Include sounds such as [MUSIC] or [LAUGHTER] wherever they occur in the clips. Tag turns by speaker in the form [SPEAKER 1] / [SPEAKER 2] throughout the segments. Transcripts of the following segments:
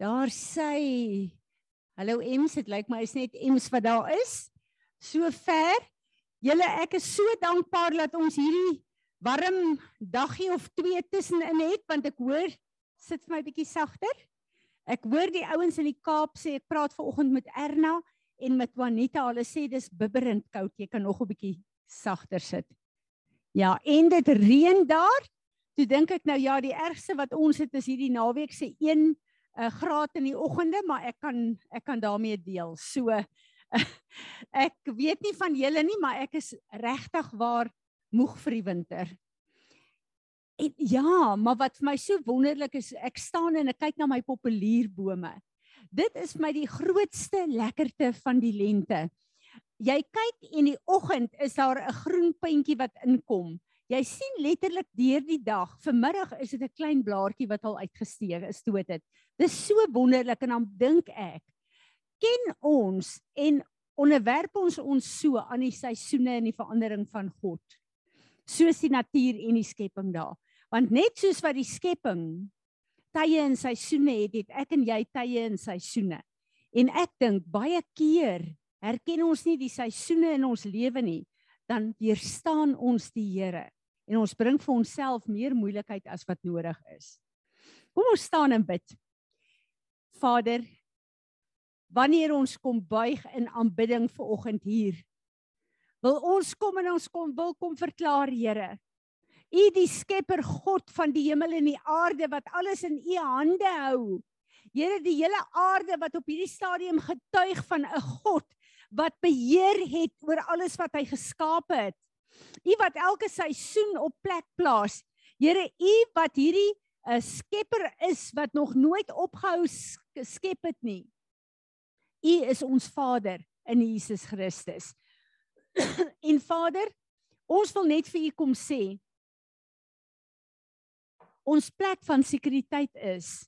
[SPEAKER 1] Daar sê Hallo Ems, dit lyk my is net Ems wat daar is. So ver. Julle ek is so dankbaar dat ons hierdie warm daggie of twee tussenin het want ek hoor sit vir my bietjie sagter. Ek hoor die ouens in die Kaap sê ek praat ver oggend met Erna en met Juanita. Hulle sê dis bibberend koud. Jy kan nog 'n bietjie sagter sit. Ja, en dit reën daar. Toe dink ek nou ja, die ergste wat ons het is hierdie naweek se 1 'n uh, graad in die oggende, maar ek kan ek kan daarmee deel. So uh, [LAUGHS] ek weet nie van julle nie, maar ek is regtig waar moeg vir die winter. En ja, maar wat vir my so wonderlik is, ek staan en ek kyk na my populierbome. Dit is my die grootste lekkerte van die lente. Jy kyk en die oggend is daar 'n groen puntjie wat inkom. Jy sien letterlik deur die dag. Vanmiddag is dit 'n klein blaartjie wat al uitgesteek is, toe dit. Dis so wonderlik en dan dink ek, ken ons en onderwerp ons ons so aan die seisoene en die verandering van God. Soos die natuur en die skepping daar. Want net soos wat die skepping tye en seisoene het, het ek en jy tye en seisoene. En ek dink baie keer herken ons nie die seisoene in ons lewe nie, dan weerstaan ons die Here en ons bring vir onsself meer moeilikheid as wat nodig is. Kom ons staan en bid. Vader, wanneer ons kom buig in aanbidding vir oggend hier, wil ons kom en ons kom wil kom verklaar, Here. U die skepper God van die hemel en die aarde wat alles in u hande hou. Here, die hele aarde wat op hierdie stadium getuig van 'n God wat beheer het oor alles wat hy geskaap het. U wat elke seisoen op plek plaas. Here, u wat hierdie 'n uh, skepper is wat nog nooit opgehou skep het nie. U is ons Vader in Jesus Christus. [CLEARS THROAT] en Vader, ons wil net vir u kom sê ons plek van sekuriteit is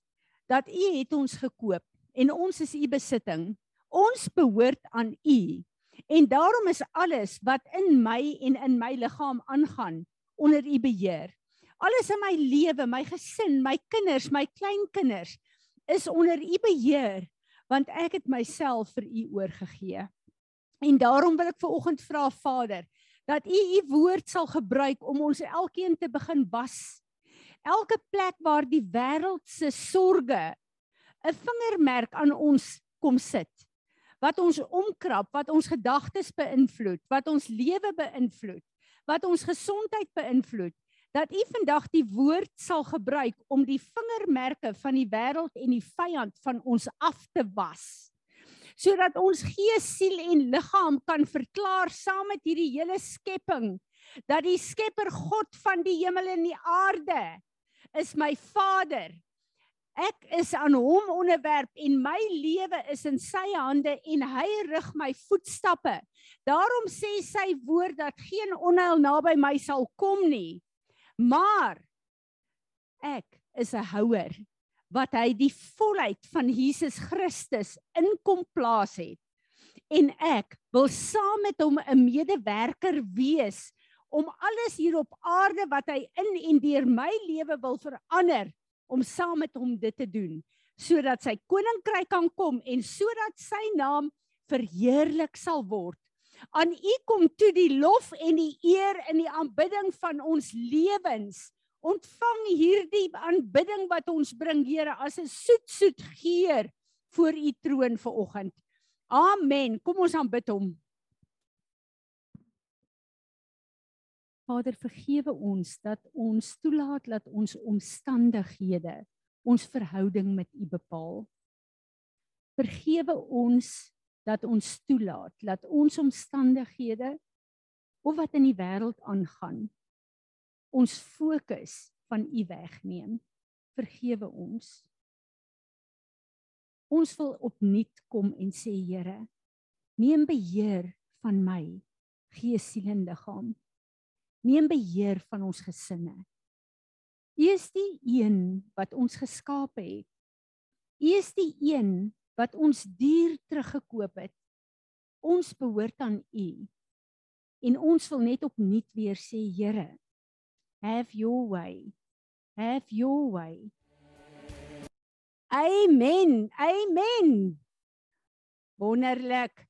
[SPEAKER 1] dat u het ons gekoop en ons is u besitting. Ons behoort aan U. En daarom is alles wat in my en in my liggaam aangaan onder U beheer. Alles in my lewe, my gesin, my kinders, my kleinkinders is onder U beheer want ek het myself vir U oorgegee. En daarom wil ek ver oggend vra Vader dat U U woord sal gebruik om ons elkeen te begin was. Elke plek waar die wêreld se sorges 'n vingermerk aan ons kom sit wat ons omkrap, wat ons gedagtes beïnvloed, wat ons lewe beïnvloed, wat ons gesondheid beïnvloed, dat U vandag die woord sal gebruik om die vingermerke van die wêreld en die vyand van ons af te was. Sodat ons gees, siel en liggaam kan verklaar saam met hierdie hele skepping dat die Skepper God van die hemel en die aarde is my Vader Ek is aan hom onderwerp en my lewe is in sy hande en hy rig my voetstappe. Daarom sê sy woord dat geen onheil naby my sal kom nie. Maar ek is 'n houer wat hy die volheid van Jesus Christus inkom plaas het. En ek wil saam met hom 'n medewerker wees om alles hier op aarde wat hy in en deur my lewe wil verander om saam met hom dit te doen sodat sy koninkryk kan kom en sodat sy naam verheerlik sal word. Aan U kom toe die lof en die eer in die aanbidding van ons lewens. Ontvang hierdie aanbidding wat ons bring, Here, as 'n soet soet geur voor U troon vanoggend. Amen. Kom ons aanbid hom. Vader vergewe ons dat ons toelaat dat ons omstandighede ons verhouding met U bepaal. Vergewe ons dat ons toelaat dat ons omstandighede of wat in die wêreld aangaan ons fokus van U wegneem. Vergewe ons. Ons wil opnuut kom en sê Here, neem beheer van my gees, siel en liggaam neem beheer van ons gesinne. U is die een wat ons geskaap het. U is die een wat ons dier teruggekoop het. Ons behoort aan U. En ons wil net opnuut weer sê Here, have your way. Have your way. Amen. Amen. Wonderlik.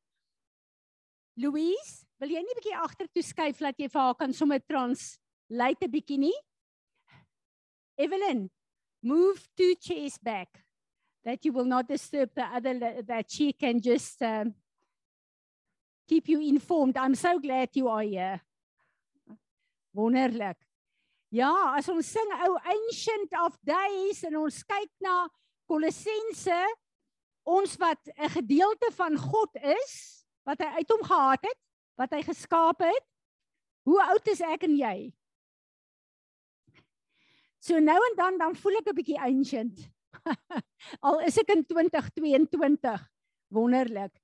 [SPEAKER 1] Louise, wil jy nie bietjie agtertoe skuif dat jy vir haar kan sommer translate 'n bietjie nie? Evelyn, move two chairs back that you will not disturb the other that she can just um, keep you informed. I'm so glad you are here. Wonderlik. Ja, as ons sing ou ancient of days en ons kyk na Kolossense, ons wat 'n gedeelte van God is, wat hy uit hom gehad het, wat hy geskaap het. Hoe oud is ek en jy? So nou en dan dan voel ek 'n bietjie ancient. [LAUGHS] Al is ek in 2022. Wonderlik.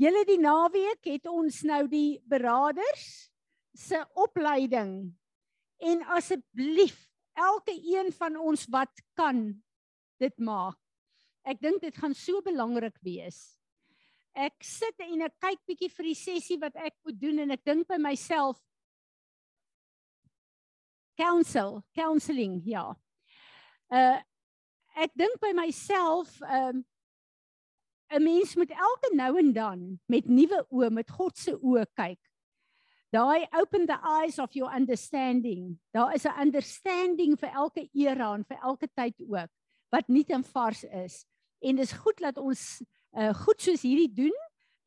[SPEAKER 1] Julle die naweek het ons nou die beraders se opleiding. En asseblief elke een van ons wat kan dit maak. Ek dink dit gaan so belangrik wees. Ek sit en ek kyk bietjie vir die sessie wat ek moet doen en ek dink by myself counsel, counseling, ja. Uh ek dink by myself um 'n mens moet elke nou en dan met nuwe oë, met God se oë kyk. Daai open the eyes of your understanding. Daar is 'n understanding vir elke era en vir elke tyd ook wat nie te vars is. En dis goed dat ons uh goed soos hierdie doen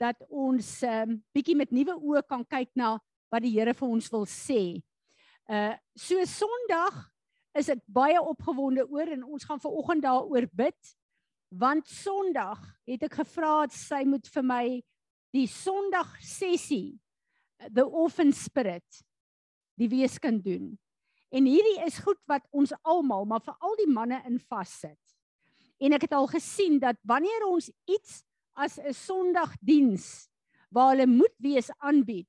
[SPEAKER 1] dat ons um bietjie met nuwe oë kan kyk na wat die Here vir ons wil sê. Uh so Sondag is ek baie opgewonde oor en ons gaan ver oggend daaroor bid want Sondag het ek gevra dat sy moet vir my die Sondag sessie the orphan spirit die wees kan doen. En hierdie is goed wat ons almal, maar veral die manne in vassit. En ek het al gesien dat wanneer ons iets as 'n Sondagdiens waar hulle moet wees aanbied,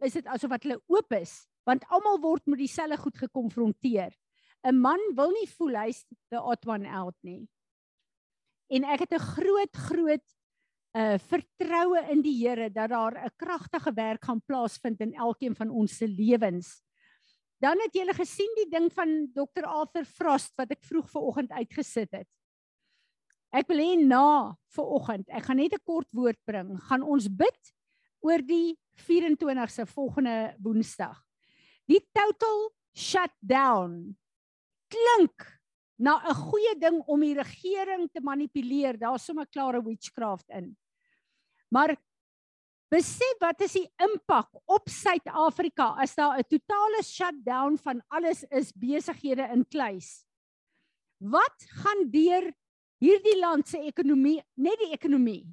[SPEAKER 1] is dit asof wat hulle oop is want almal word met dieselfde goed gekonfronteer. 'n Man wil nie voel hy's the odd one out nie. En ek het 'n groot groot uh vertroue in die Here dat daar 'n kragtige werk gaan plaasvind in elkeen van ons se lewens. Dan het julle gesien die ding van Dr. Arthur Frost wat ek vroeg vanoggend uitgesit het. Ek wil hê na vanoggend, ek gaan net 'n kort woord bring, gaan ons bid oor die 24ste volgende Woensdag die total shutdown klink na 'n goeie ding om die regering te manipuleer. Daar's sommer klare witchcraft in. Maar besef wat is die impak op Suid-Afrika as daar 'n totale shutdown van alles is besighede in kluis. Wat gaan deur hierdie land se ekonomie, net die ekonomie?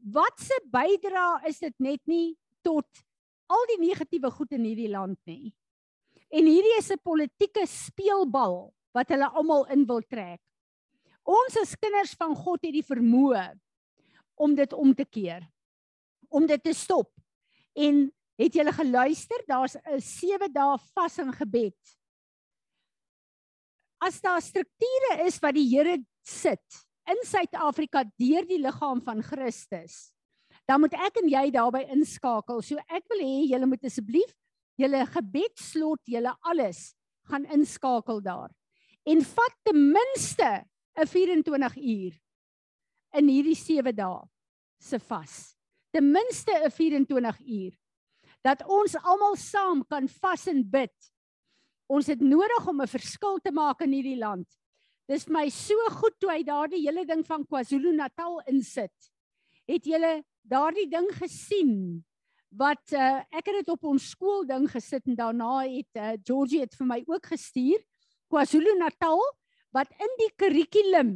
[SPEAKER 1] Wat se bydra is dit net nie tot al die negatiewe goed in hierdie land nie. En hierdie is 'n politieke speelbal wat hulle almal in wil trek. Ons as kinders van God het die vermoë om dit om te keer. Om dit te stop. En het julle geluister? Daar's 'n 7 dae vas en gebed. As daar strukture is wat die Here sit in Suid-Afrika deur die liggaam van Christus, dan moet ek en jy daarbey inskakel. So ek wil hê julle moet asseblief julle gebedslot, julle alles gaan inskakel daar. En vat ten minste 'n 24 uur in hierdie 7 dae se vas. Ten minste 'n 24 uur dat ons almal saam kan vas en bid. Ons het nodig om 'n verskil te maak in hierdie land. Dis my so goed toe hy daardie hele ding van KwaZulu-Natal insit. Het julle daardie ding gesien wat uh, ek het dit op ons skool ding gesit en daarna het uh, Georgie het vir my ook gestuur KwaZulu-Natal wat in die kurrikulum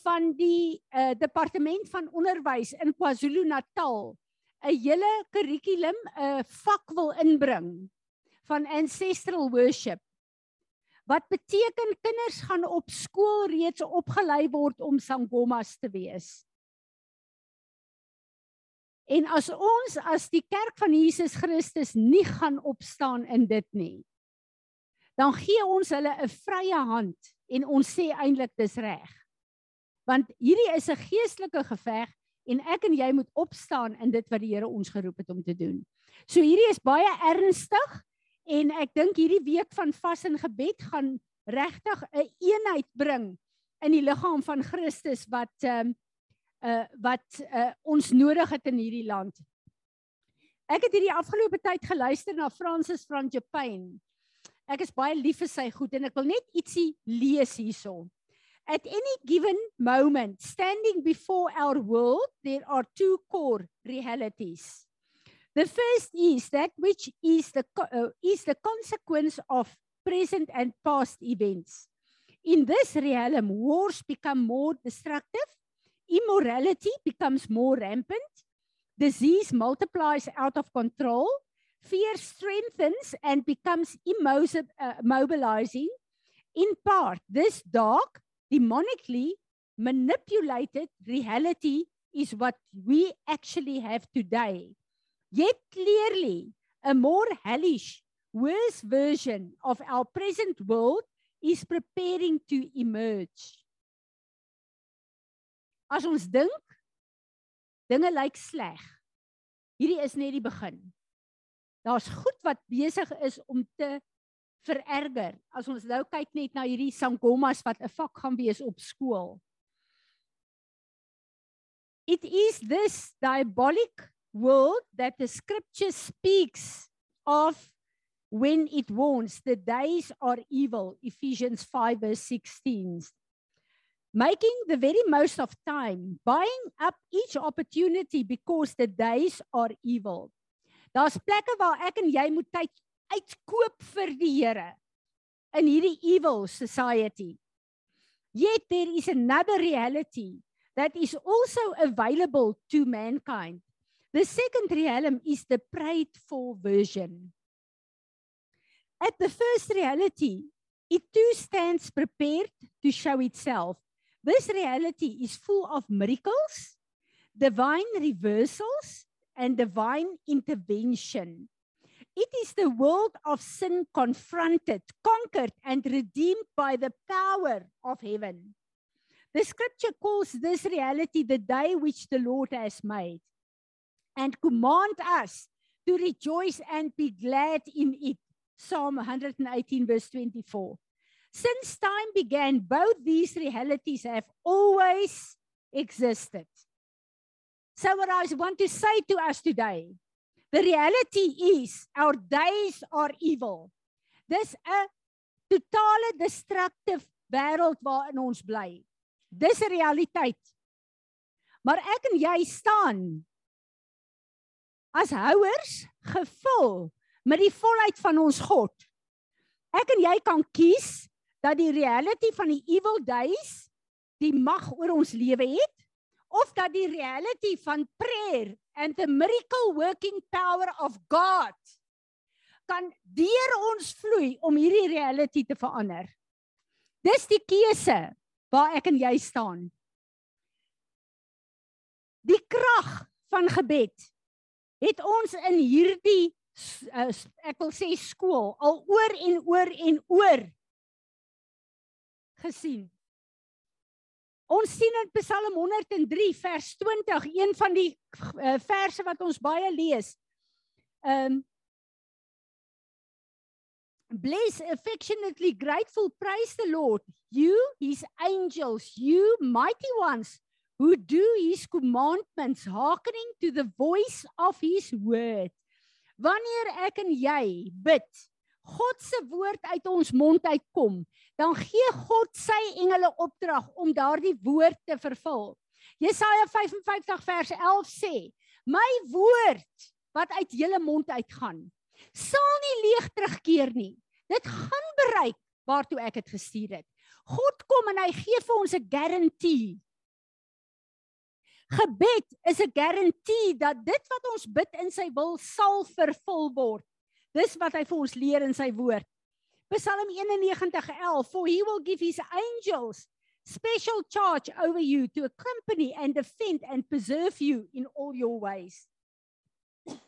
[SPEAKER 1] van die uh, departement van onderwys in KwaZulu-Natal 'n hele kurrikulum 'n uh, vak wil inbring van ancestral worship wat beteken kinders gaan op skool reeds opgelei word om sangomas te wees En as ons as die kerk van Jesus Christus nie gaan opstaan in dit nie, dan gee ons hulle 'n vrye hand en ons sê eintlik dis reg. Want hierdie is 'n geestelike geveg en ek en jy moet opstaan in dit wat die Here ons geroep het om te doen. So hierdie is baie ernstig en ek dink hierdie week van vas en gebed gaan regtig 'n eenheid bring in die liggaam van Christus wat ehm um, uh wat uh ons nodig het in hierdie land. Ek het hierdie afgelope tyd geluister na Francis van Japan. Ek is baie lief vir sy goed en ek wil net ietsie lees hierso. At any given moment standing before our world there are two core realities. The first is that which is the uh, is the consequence of present and past events. In this realm wars become more destructive immorality becomes more rampant, disease multiplies out of control, fear strengthens and becomes immobilizing. In part, this dark, demonically manipulated reality is what we actually have today. Yet clearly, a more hellish, worse version of our present world is preparing to emerge. as ons dink dinge lyk sleg. Hierdie is net die begin. Daar's goed wat besig is om te vererger. As ons nou kyk net na hierdie sangomas wat 'n vak gaan wees op skool. It is this diabolic world that the scripture speaks of when it warns the days are evil Ephesians 5 verse 16 making the very most of time, buying up each opportunity because the days are evil. Daar's plekke waar ek en jy moet tyd uitkoop vir die Here in hierdie evil society. Yet there is another reality that is also available to mankind. The second realm is the prayed for version. At the first reality, it too stands prepared to show itself. This reality is full of miracles, divine reversals, and divine intervention. It is the world of sin confronted, conquered, and redeemed by the power of heaven. The scripture calls this reality the day which the Lord has made and command us to rejoice and be glad in it. Psalm 118, verse 24. Since time began, both these realities have always existed. So, what I want to say to us today the reality is our days are evil. Dis 'n totale destructive wêreld waarin ons bly. Dis 'n realiteit. Maar ek en jy staan as houers gevul met die volheid van ons God. Ek en jy kan kies dat die reality van die evil days die mag oor ons lewe het of dat die reality van prayer and the miracle working power of God kan deur ons vloei om hierdie reality te verander. Dis die keuse waar ek en jy staan. Die krag van gebed het ons in hierdie uh, ek wil sê skool al oor en oor en oor gesien. Ons sien in Psalm 103 vers 20, een van die uh, verse wat ons baie lees. Um Bless affectionately grateful praise the Lord you his angels you mighty ones who do his commandments hearkening to the voice of his word. Wanneer ek en jy bid God se woord uit ons mond uitkom, dan gee God sy engele opdrag om daardie woord te vervul. Jesaja 55 vers 11 sê: "My woord wat uit julle mond uitgaan, sal nie leeg terugkeer nie. Dit gaan bereik waartoe ek dit gestuur het." God kom en hy gee vir ons 'n garantie. Gebed is 'n garantie dat dit wat ons bid in sy wil sal vervul word. Dis wat hy vir ons leer in sy woord. Psalm 91:11 For he will give his angels special charge over you to accompany and defend and preserve you in all your ways. [CLEARS THROAT]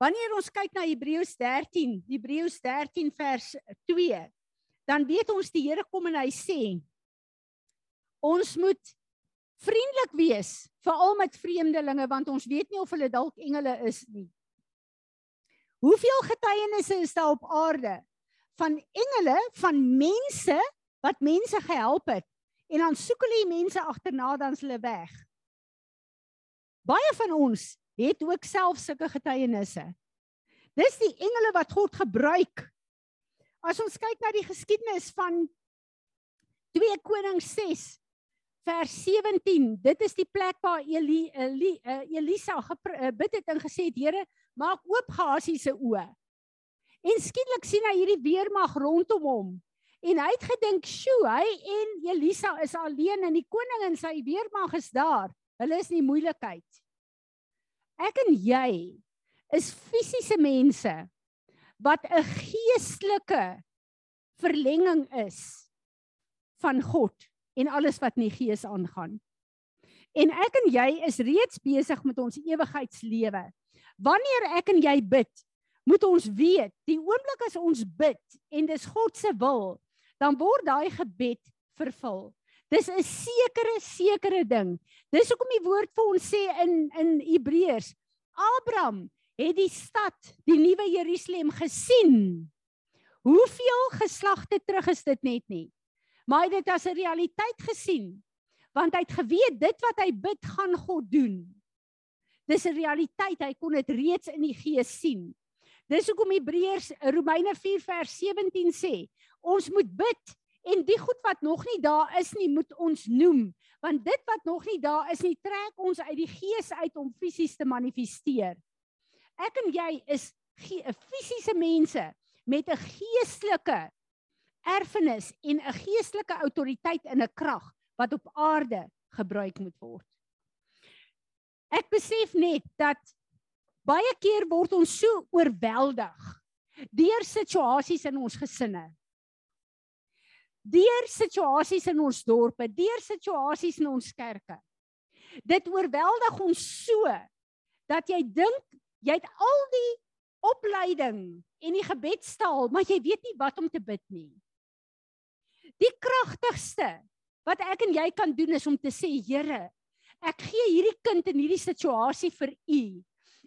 [SPEAKER 1] Wanneer ons kyk na Hebreërs 13, Hebreërs 13 vers 2, dan weet ons die Here kom en hy sê ons moet vriendelik wees veral met vreemdelinge want ons weet nie of hulle dalk engele is nie. Hoeveel getuienisse is daar op aarde van engele, van mense wat mense gehelp het. En dan soek hulle die mense agterna dan hulle weg. Baie van ons het ook self sulke getuienisse. Dis die engele wat God gebruik. As ons kyk na die geskiedenis van 2 Konings 6 vers 17. Dit is die plek waar Eli, Eli, uh, Elisa uh, bid het en gesê het: "Here, maak oop Gehasie se oë." En skielik sien hy hierdie weermag rondom hom. En hy het gedink, "Sjoe, hy en Elisa is alleen en die koning en sy weermag is daar. Hulle is in moeilikheid." Ek en jy is fisiese mense wat 'n geestelike verlenging is van God en alles wat in die gees aangaan. En ek en jy is reeds besig met ons ewigheidslewe. Wanneer ek en jy bid, moet ons weet, die oomblik as ons bid en dis God se wil, dan word daai gebed vervul. Dis 'n sekere sekere ding. Dis hoekom die woord vir ons sê in in Hebreërs, Abraham het die stad, die nuwe Jerusalem gesien. Hoeveel geslagte terug is dit net nie? Maar hy het dit as 'n realiteit gesien, want hy het geweet dit wat hy bid gaan God doen. Dis 'n realiteit, hy kon dit reeds in die gees sien. Dis hoekom Hebreërs Romeine 4 vers 17 sê, ons moet bid en die goed wat nog nie daar is nie, moet ons noem, want dit wat nog nie daar is nie, trek ons uit die gees uit om fisies te manifesteer. Ek en jy is fisiese mense met 'n geestelike erfenis en 'n geestelike autoriteit en 'n krag wat op aarde gebruik moet word. Ek besef net dat baie keer word ons so oorweldig deur situasies in ons gesinne. Deur situasies in ons dorpe, deur situasies in ons kerke. Dit oorweldig ons so dat jy dink jy het al die opleiding en die gebedstaal, maar jy weet nie wat om te bid nie. Die kragtigste wat ek en jy kan doen is om te sê Here, ek gee hierdie kind in hierdie situasie vir U.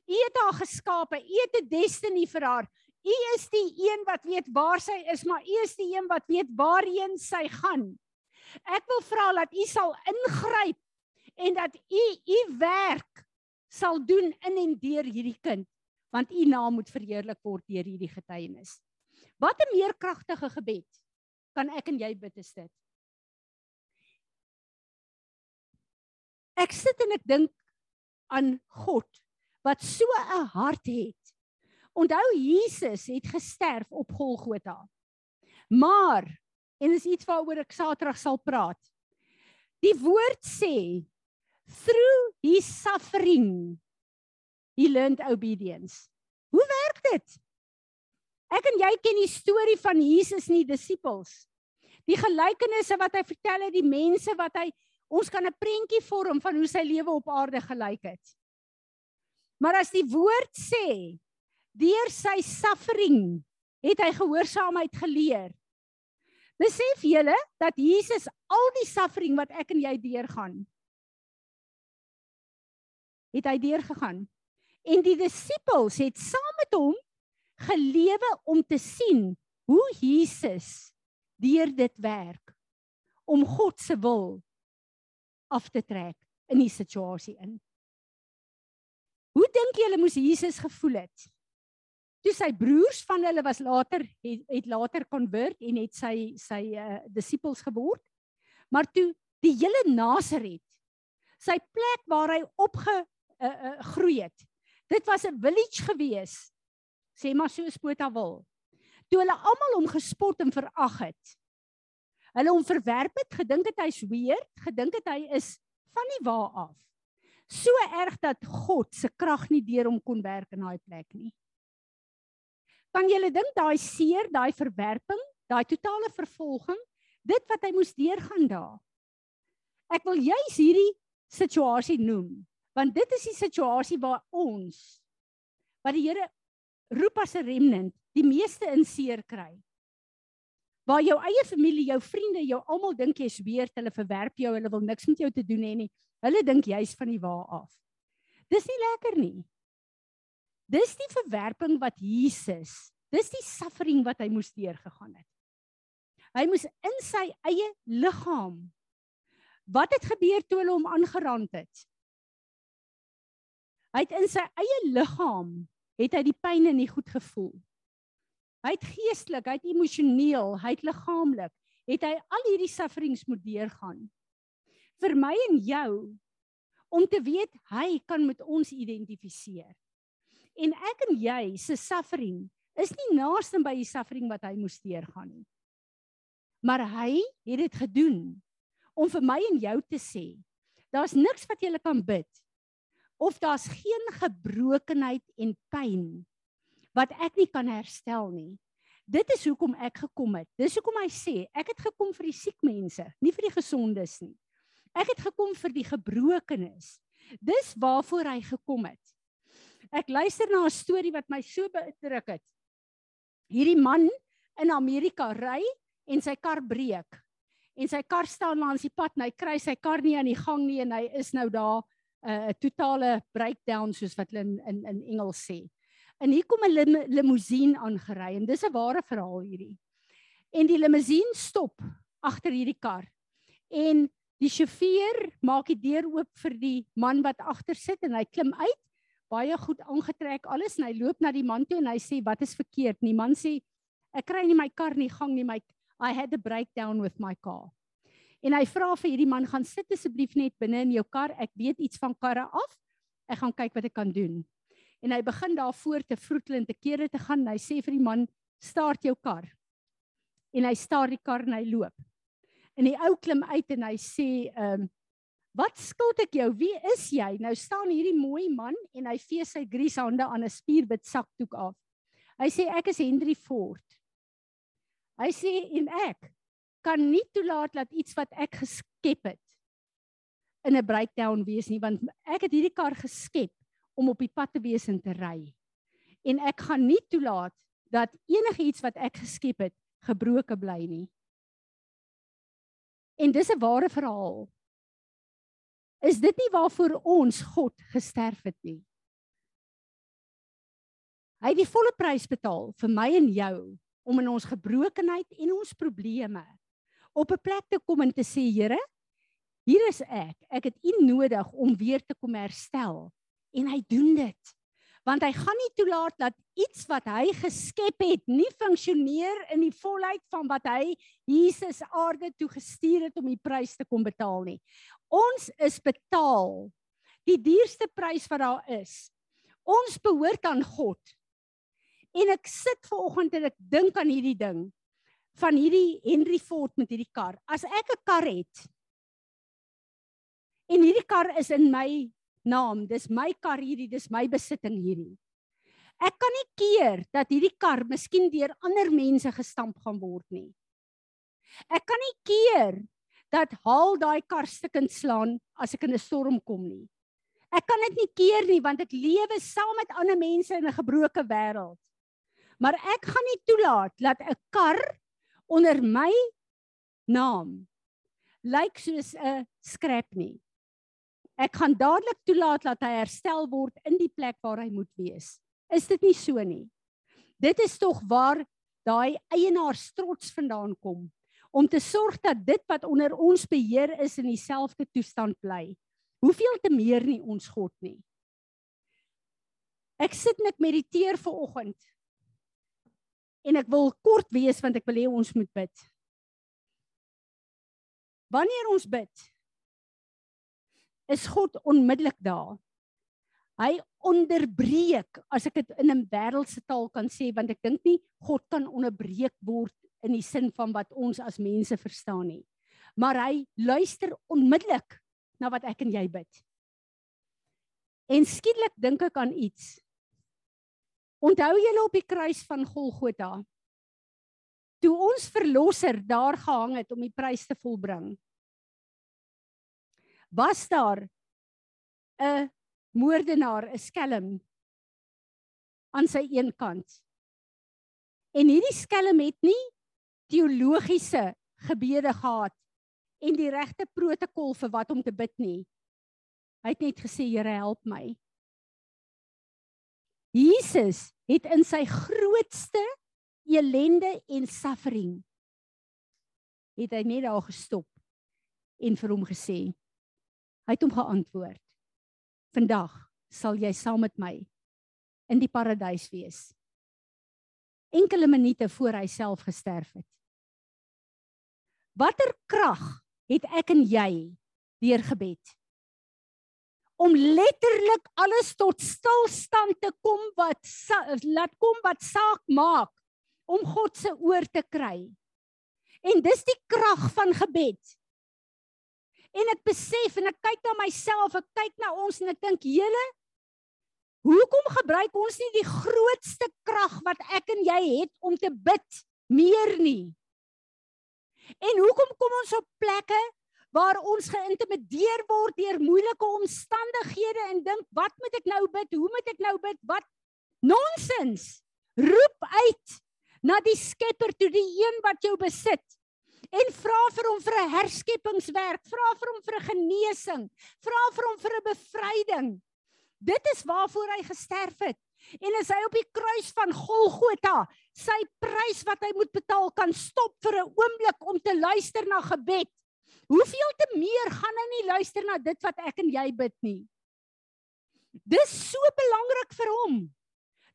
[SPEAKER 1] U het haar geskape, U het 'n destiny vir haar. U is die een wat weet waar sy is, maar U is die een wat weet waarheen sy gaan. Ek wil vra dat U sal ingryp en dat U U werk sal doen in en deur hierdie kind, want U naam moet verheerlik word deur hierdie getuienis. Wat 'n meer kragtige gebed kan ek en jy bid is dit. Ek sit en ek dink aan God wat so 'n hart het. Onthou Jesus het gesterf op Golgotha. Maar en is iets waaroor ek Saterdag sal praat. Die woord sê through his suffering he learned obedience. Hoe werk dit? Ek en jy ken die storie van Jesus en die disippels. Die gelykenisse wat hy vertel het, die mense wat hy ons kan 'n prentjie vorm van hoe sy lewe op aarde gelyk het. Maar as die woord sê, deur sy suffering het hy gehoorsaamheid geleer. Besef julle dat Jesus al die suffering wat ek en jy deurgaan, het hy deurgegaan. En die disippels het saam met hom gelewe om te sien hoe Jesus deur dit werk om God se wil af te trek in die situasie in. Hoe dink julle moes Jesus gevoel het? Toe sy broers van hulle was later het, het later konvert en het sy sy uh, disippels geword. Maar toe die hele Nasaret, sy plek waar hy opge uh, uh, groei het. Dit was 'n village gewees sê maar so Spota wil. Toe hulle almal hom gespot en verag het. Hulle hom verwerp het, gedink het hy's weird, gedink het hy is van die waar af. So erg dat God se krag nie deur hom kon werk in daai plek nie. Kan jy dink daai seer, daai verwerping, daai totale vervolging, dit wat hy moes deurgaan daar. Ek wil juis hierdie situasie noem, want dit is die situasie waar ons wat die Here roep as 'n remnant die meeste in seer kry. Waar jou eie familie, jou vriende, jou almal dink jy's weerd, hulle verwerp jou, hulle wil niks met jou te doen hê nie. Hulle dink jy's van die waar af. Dis nie lekker nie. Dis die verwerping wat Jesus Dis die suffering wat hy moes deurgegaan het. Hy moes in sy eie liggaam Wat het gebeur toe hulle hom aangerand het? Hy het in sy eie liggaam het hy die pyn en die goed gevoel. Hy het geestelik, hy het emosioneel, hy het liggaamlik, het hy al hierdie sufferings moet deurgaan. Vir my en jou om te weet hy kan met ons identifiseer. En ek en jy se suffering is nie naaste by die suffering wat hy moes deurgaan nie. Maar hy het dit gedoen om vir my en jou te sê, daar's niks wat jy kan bid of daar's geen gebrokenheid en pyn wat ek nie kan herstel nie. Dit is hoekom ek gekom het. Dis hoekom hy sê, ek het gekom vir die siek mense, nie vir die gesondes nie. Ek het gekom vir die gebrokenes. Dis waarvoor hy gekom het. Ek luister na 'n storie wat my so beïndruk het. Hierdie man in Amerika ry en sy kar breek en sy kar staan langs die pad en hy kry sy kar nie aan die gang nie en hy is nou daar 'n uh, totale breakdown soos wat hulle in in, in Engels sê. En hier kom 'n lim, limousine aangery en dis 'n ware verhaal hierdie. En die limousine stop agter hierdie kar. En die sjofeur maak die deur oop vir die man wat agter sit en hy klim uit, baie goed aangetrek alles en hy loop na die man toe en hy sê wat is verkeerd? En die man sê ek kry nie my kar nie gang nie, my I had a breakdown with my car. En hy vra vir hierdie man gaan sit asseblief net binne in jou kar. Ek weet iets van karre af. Ek gaan kyk wat ek kan doen. En hy begin daar voor te vroetel en te kere te gaan. Hy sê vir die man, "Start jou kar." En hy staar die kar en hy loop. En die ou klim uit en hy sê, "Ehm, um, wat skuld ek jou? Wie is jy?" Nou staan hierdie mooi man en hy vee sy grieshande aan 'n spierbit sakdoek af. Hy sê, "Ek is Henry Ford." Hy sê en ek kan nie toelaat dat iets wat ek geskep het in 'n breakdown wees nie want ek het hierdie kar geskep om op die pad te wees en te ry. En ek gaan nie toelaat dat enigiets wat ek geskep het gebroke bly nie. En dis 'n ware verhaal. Is dit nie waarvoor ons God gesterf het nie? Hy het die volle prys betaal vir my en jou om in ons gebrokenheid en ons probleme op 'n plek te kom en te sê Here, hier is ek. Ek het U nodig om weer te kom herstel. En hy doen dit. Want hy gaan nie toelaat dat iets wat hy geskep het nie funksioneer in die volheid van wat hy Jesus aarde toe gestuur het om die prys te kom betaal nie. Ons is betaal die duurste prys wat daar is. Ons behoort aan God. En ek sit ver oggend en ek dink aan hierdie ding van hierdie Henry Ford met hierdie kar. As ek 'n kar het en hierdie kar is in my naam, dis my kar hierdie, dis my besitting hierdie. Ek kan nie keer dat hierdie kar miskien deur ander mense gestamp gaan word nie. Ek kan nie keer dat haal daai kar stukkend slaan as ek in 'n storm kom nie. Ek kan dit nie keer nie want ek lewe saam met ander mense in 'n gebroke wêreld. Maar ek gaan nie toelaat dat 'n kar onder my naam lyk soos 'n skrap nie. Ek gaan dadelik toelaat dat hy herstel word in die plek waar hy moet wees. Is dit nie so nie? Dit is tog waar daai eienaar trots vandaan kom om te sorg dat dit wat onder ons beheer is in dieselfde toestand bly. Hoeveel te meer nie ons God nie. Ek sit net mediteer ver oggend en ek wil kort wees want ek wil hê ons moet bid. Wanneer ons bid, is God onmiddellik daar. Hy onderbreek, as ek dit in 'n wêreldse taal kan sê, want ek dink nie God kan onderbreek word in die sin van wat ons as mense verstaan nie. Maar hy luister onmiddellik na wat ek en jy bid. En skielik dink ek aan iets Onthou julle op die kruis van Golgotha? Toe ons verlosser daar gehang het om die prys te volbring. Was daar 'n moordenaar, 'n skelm aan sy een kant? En hierdie skelm het nie teologiese gebede gehad en die regte protokol vir wat om te bid nie. Hy het net gesê Here help my. Jesus het in sy grootste elende en suffering het hy net daar gestop en vir hom gesê hy het hom geantwoord vandag sal jy saam met my in die paradys wees. Enkele minute voor hy self gesterf het. Watter krag het ek en jy deur gebed om letterlik alles tot stilstand te kom wat laat kom wat saak maak om God se oor te kry. En dis die krag van gebed. En ek besef en ek kyk na myself, ek kyk na ons en ek dink, "Here, hoekom gebruik ons nie die grootste krag wat ek en jy het om te bid meer nie?" En hoekom kom ons op plekke waar ons geïntimideer word deur moeilike omstandighede en dink wat moet ek nou bid? Hoe moet ek nou bid? Wat nonsens. Roep uit na die Skepper toe, die een wat jou besit. En vra vir hom vir 'n herskepingswerk, vra vir hom vir 'n genesing, vra vir hom vir 'n bevryding. Dit is waarvoor hy gesterf het. En as hy op die kruis van Golgotha sy prys wat hy moet betaal kan stop vir 'n oomblik om te luister na gebed, Hoeveel te meer gaan hy nie luister na dit wat ek en jy bid nie. Dis so belangrik vir hom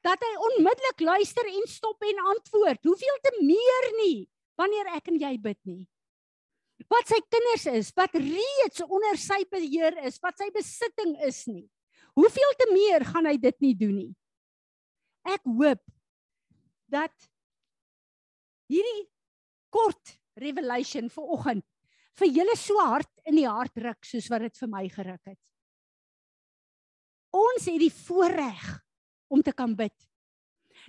[SPEAKER 1] dat hy onmiddellik luister en stop en antwoord. Hoeveel te meer nie wanneer ek en jy bid nie. Wat sy kinders is, wat reeds onder sy beheer is, wat sy besitting is nie. Hoeveel te meer gaan hy dit nie doen nie. Ek hoop dat hierdie kort revelation vir oggend vir julle so hard in die hart ruk soos wat dit vir my geruk het. Ons het die voorreg om te kan bid.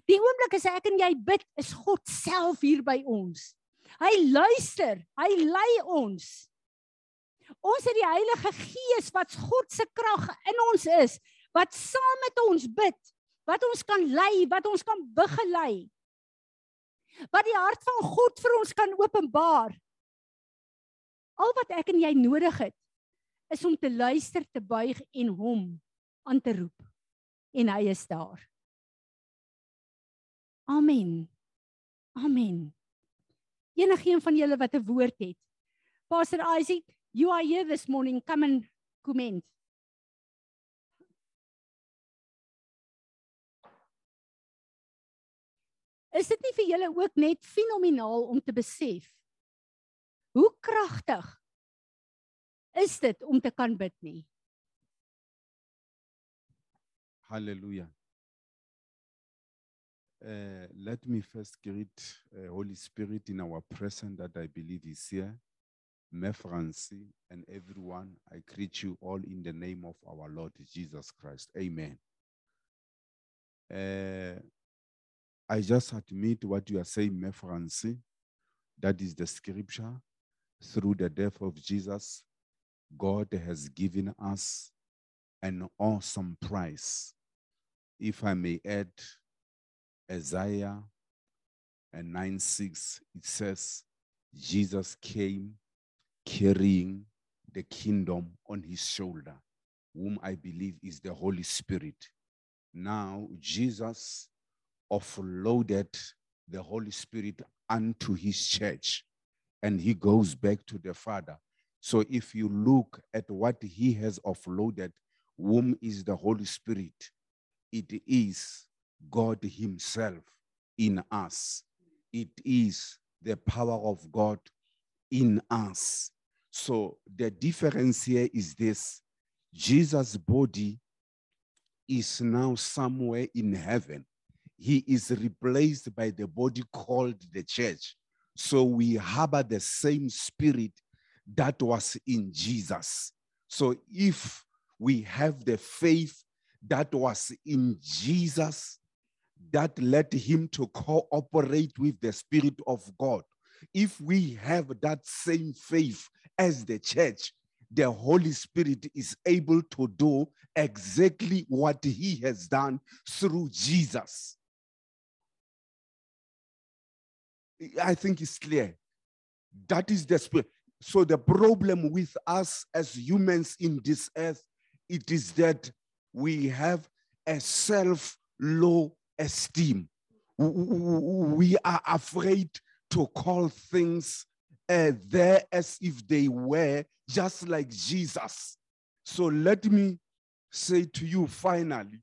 [SPEAKER 1] Die oomblik as ek en jy bid, is God self hier by ons. Hy luister, hy lei ons. Ons het die Heilige Gees wat God se krag in ons is, wat saam met ons bid, wat ons kan lei, wat ons kan begelei. Wat die hart van God vir ons kan openbaar. Al wat ek en jy nodig het is om te luister, te buig en hom aan te roep. En hy is daar. Amen. Amen. Enigeen van julle wat 'n woord het. Pastor Isaac, you are here this morning. Come and comment. Is dit nie vir julle ook net fenomenaal om te besef Hoe kragtig is dit om te kan bid nie?
[SPEAKER 2] Hallelujah. Uh, let me first greet uh, Holy Spirit in our presence that I believe is here. Mefrancy and everyone, I greet you all in the name of our Lord Jesus Christ. Amen. Uh, I just admit what you are saying, Mefrancy. That is the scripture through the death of Jesus, God has given us an awesome price. If I may add, Isaiah and 9 6, it says, Jesus came carrying the kingdom on his shoulder, whom I believe is the Holy Spirit. Now, Jesus offloaded the Holy Spirit unto his church and he goes back to the Father. So if you look at what he has offloaded, whom is the Holy Spirit, it is God Himself in us. It is the power of God in us. So the difference here is this Jesus' body is now somewhere in heaven. He is replaced by the body called the church. So we harbor the same spirit that was in Jesus. So if we have the faith that was in Jesus, that led him to cooperate with the Spirit of God. If we have that same faith as the church, the Holy Spirit is able to do exactly what he has done through Jesus. I think it's clear. That is the spirit. So the problem with us as humans in this earth, it is that we have a self low esteem. We are afraid to call things uh, there as if they were just like Jesus. So let me say to you finally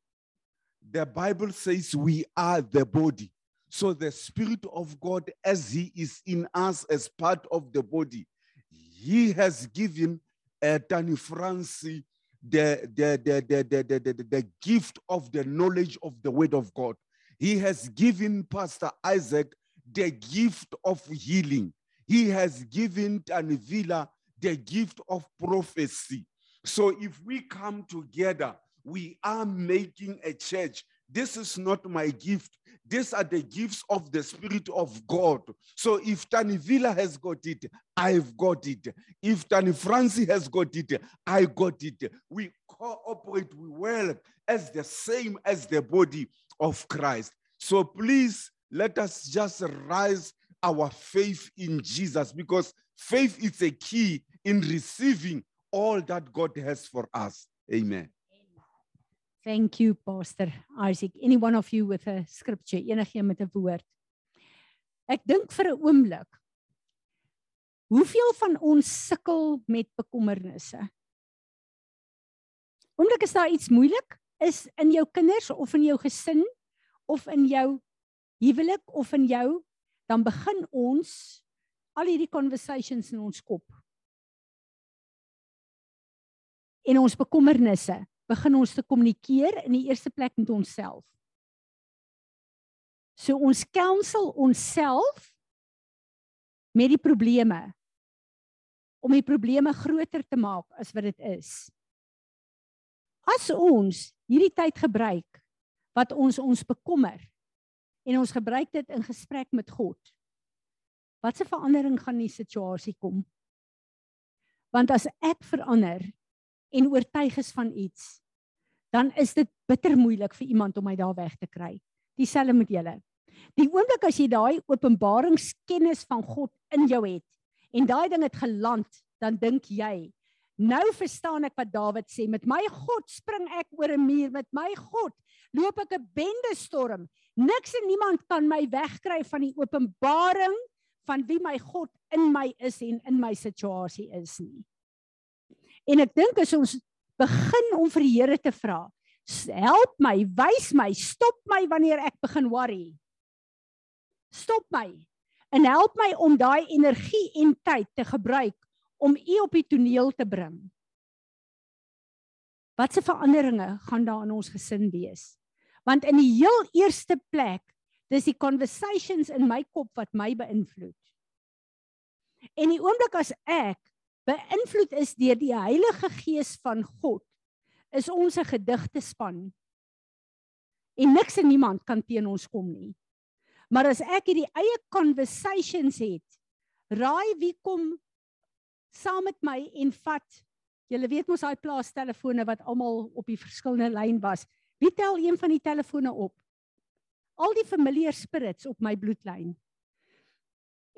[SPEAKER 2] the Bible says we are the body. So the Spirit of God, as He is in us as part of the body, He has given uh, Danny Franci the, the, the, the, the, the, the, the gift of the knowledge of the Word of God. He has given Pastor Isaac the gift of healing. He has given Tanvila the gift of prophecy. So if we come together, we are making a church. This is not my gift. These are the gifts of the Spirit of God. So if Tani Villa has got it, I've got it. If Tani Franci has got it, I got it. We cooperate well as the same as the body of Christ. So please let us just rise our faith in Jesus because faith is a key in receiving all that God has for us. Amen.
[SPEAKER 1] Thank you Pastor Isaac. Any one of you with a scripture, enigiemand met 'n woord. Ek dink vir 'n oomblik. Hoeveel van ons sukkel met bekommernisse? Oomblik is daar iets moeilik is in jou kinders of in jou gesin of in jou huwelik of in jou dan begin ons al hierdie conversations in ons kop. En ons bekommernisse begin ons te kommunikeer in die eerste plek met onsself. So ons counsel onsself met die probleme om die probleme groter te maak as wat dit is. As ons hierdie tyd gebruik wat ons ons bekommer en ons gebruik dit in gesprek met God. Watse verandering gaan in die situasie kom? Want as ek verander en oortuig is van iets, dan is dit bitter moeilik vir iemand om my daar weg te kry. Dieselfde met julle. Die oomblik as jy daai openbaringskennis van God in jou het en daai ding het geland, dan dink jy, nou verstaan ek wat Dawid sê, met my God spring ek oor 'n muur, met my God loop ek 'n bende storm. Niks en niemand kan my wegkry van die openbaring van wie my God in my is en in my situasie is nie. En ek dink as ons begin om vir die Here te vra, help my, wys my, stop my wanneer ek begin worry. Stop my en help my om daai energie en tyd te gebruik om u op die toneel te bring. Watse veranderinge gaan daar in ons gesin wees? Want in die heel eerste plek, dis die conversations in my kop wat my beïnvloed. En die oomblik as ek beïnvloed is deur die Heilige Gees van God, is ons 'n gedigte span. En niks en niemand kan teen ons kom nie. Maar as ek hierdie eie conversations het, raai wie kom saam met my en vat Julle weet mos daai plaastelefone wat almal op die verskillende lyn was. Wie tel een van die telefone op? Al die familiar spirits op my bloedlyn.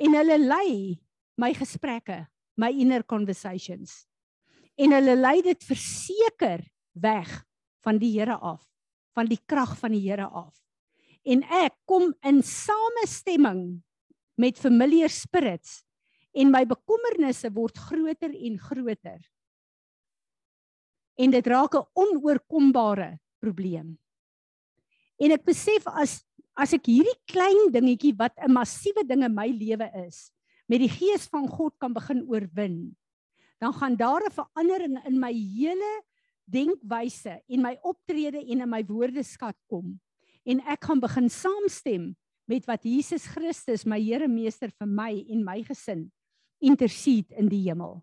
[SPEAKER 1] En hulle lei my gesprekke, my inner conversations. En hulle lei dit verseker weg van die Here af, van die krag van die Here af. En ek kom in samestemming met familiar spirits en my bekommernisse word groter en groter en dit raak 'n onoorkombare probleem. En ek besef as as ek hierdie klein dingetjie wat 'n massiewe ding in my lewe is, met die gees van God kan begin oorwin, dan gaan daar 'n verandering in my hele denkwyse en my optrede en in my woordeskat kom. En ek gaan begin saamstem met wat Jesus Christus, my Here Meester vir my en my gesin intercede in die hemel.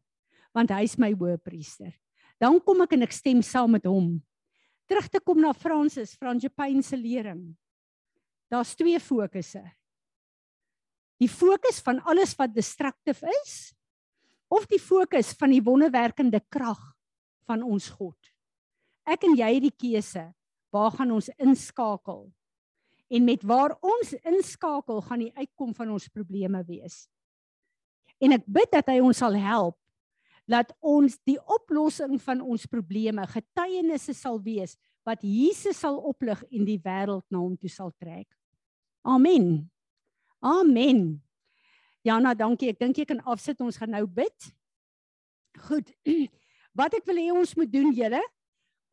[SPEAKER 1] Want hy is my hoëpriester dan kom ek en ek stem saam met hom. Terug te kom na Francis, Frangipane se lering. Daar's twee fokusse. Die fokus van alles wat destructief is of die fokus van die wonderwerkende krag van ons God. Ek en jy het die keuse. Waar gaan ons inskakel? En met waar ons inskakel gaan die uitkom van ons probleme wees. En ek bid dat hy ons sal help dat ons die oplossing van ons probleme getuienisse sal wees wat Jesus sal oplig en die wêreld na hom toe sal trek. Amen. Amen. Jana, dankie. Ek dink jy kan afsit. Ons gaan nou bid. Goed. [CLEARS THROAT] Wat ek wil hê ons moet doen julle,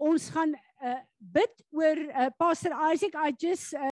[SPEAKER 1] ons gaan uh, bid oor uh, Pastor Isaac I just uh,